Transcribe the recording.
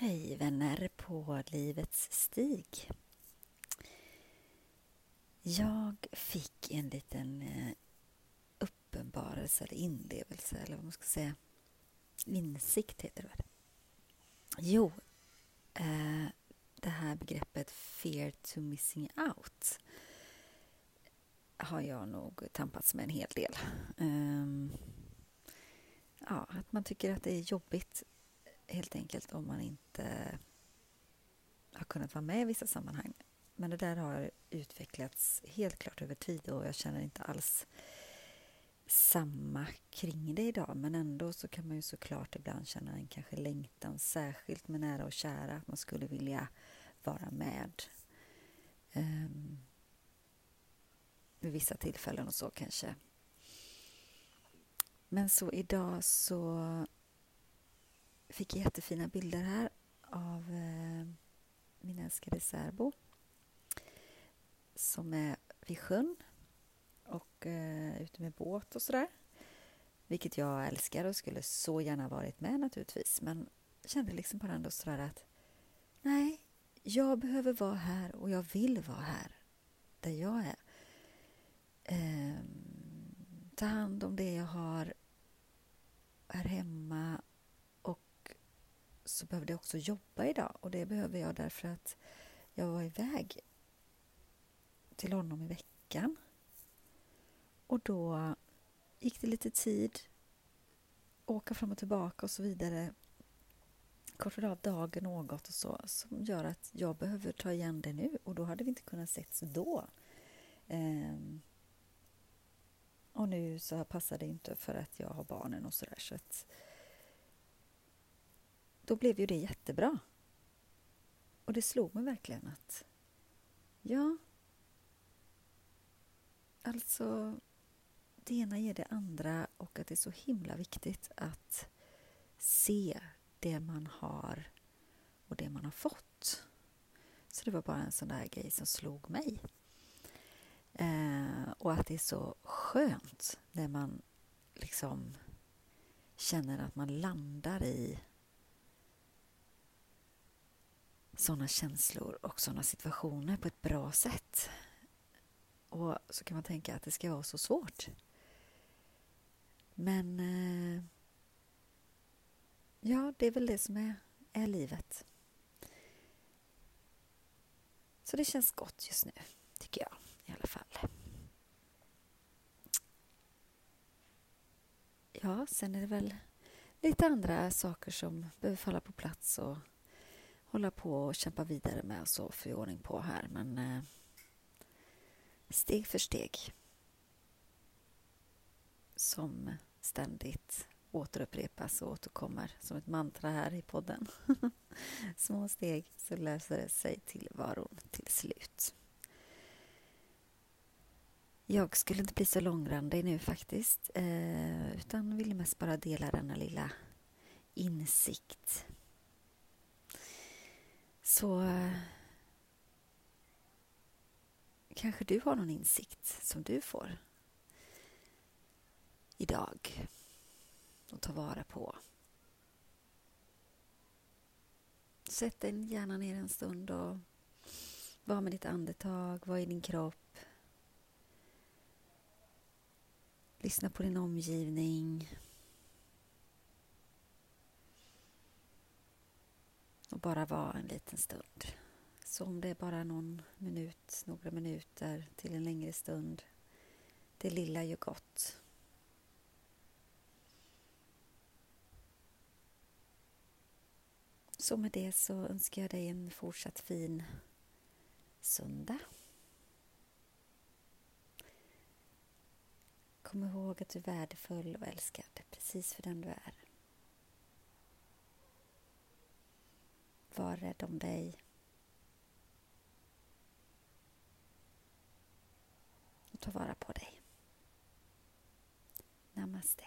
Hej vänner på Livets stig. Jag fick en liten eh, uppenbarelse eller inlevelse eller vad man ska säga. Insikt heter det väl? Jo, eh, det här begreppet fear to missing out har jag nog tampats med en hel del. Ehm, ja, att man tycker att det är jobbigt helt enkelt om man inte har kunnat vara med i vissa sammanhang. Men det där har utvecklats helt klart över tid och jag känner inte alls samma kring det idag. Men ändå så kan man ju såklart ibland känna en kanske längtan, särskilt med nära och kära, att man skulle vilja vara med. Um, vid vissa tillfällen och så kanske. Men så idag så fick jättefina bilder här av eh, min älskade särbo som är vid sjön och eh, ute med båt och sådär. Vilket jag älskar och skulle så gärna varit med naturligtvis. Men kände liksom bara ändå sådär att nej, jag behöver vara här och jag vill vara här där jag är. Eh, ta hand om det jag har här hemma så behövde jag också jobba idag och det behöver jag därför att jag var iväg till honom i veckan. Och då gick det lite tid, åka fram och tillbaka och så vidare. Kortade av dagen något och så som gör att jag behöver ta igen det nu och då hade vi inte kunnat ses då. Um, och nu så passar det inte för att jag har barnen och sådär så att då blev ju det jättebra. Och det slog mig verkligen att ja, alltså det ena ger det andra och att det är så himla viktigt att se det man har och det man har fått. Så det var bara en sån där grej som slog mig. Eh, och att det är så skönt när man liksom känner att man landar i sådana känslor och sådana situationer på ett bra sätt. Och så kan man tänka att det ska vara så svårt. Men eh, ja, det är väl det som är, är livet. Så det känns gott just nu, tycker jag i alla fall. Ja, sen är det väl lite andra saker som behöver falla på plats och hålla på och kämpa vidare med och så få ordning på här. Men eh, steg för steg. Som ständigt återupprepas och återkommer som ett mantra här i podden. Små steg så löser det sig tillvaron till slut. Jag skulle inte bli så långrandig nu faktiskt, eh, utan ville mest bara dela denna lilla insikt så eh, kanske du har någon insikt som du får idag och ta vara på. Sätt dig gärna ner en stund och var med ditt andetag, var i din kropp. Lyssna på din omgivning. Bara vara en liten stund. Så om det är bara någon minut, några minuter till en längre stund, det lilla gör gott. Så med det så önskar jag dig en fortsatt fin söndag. Kom ihåg att du är värdefull och älskad precis för den du är. Var rädd om dig. Och ta vara på dig. Namaste.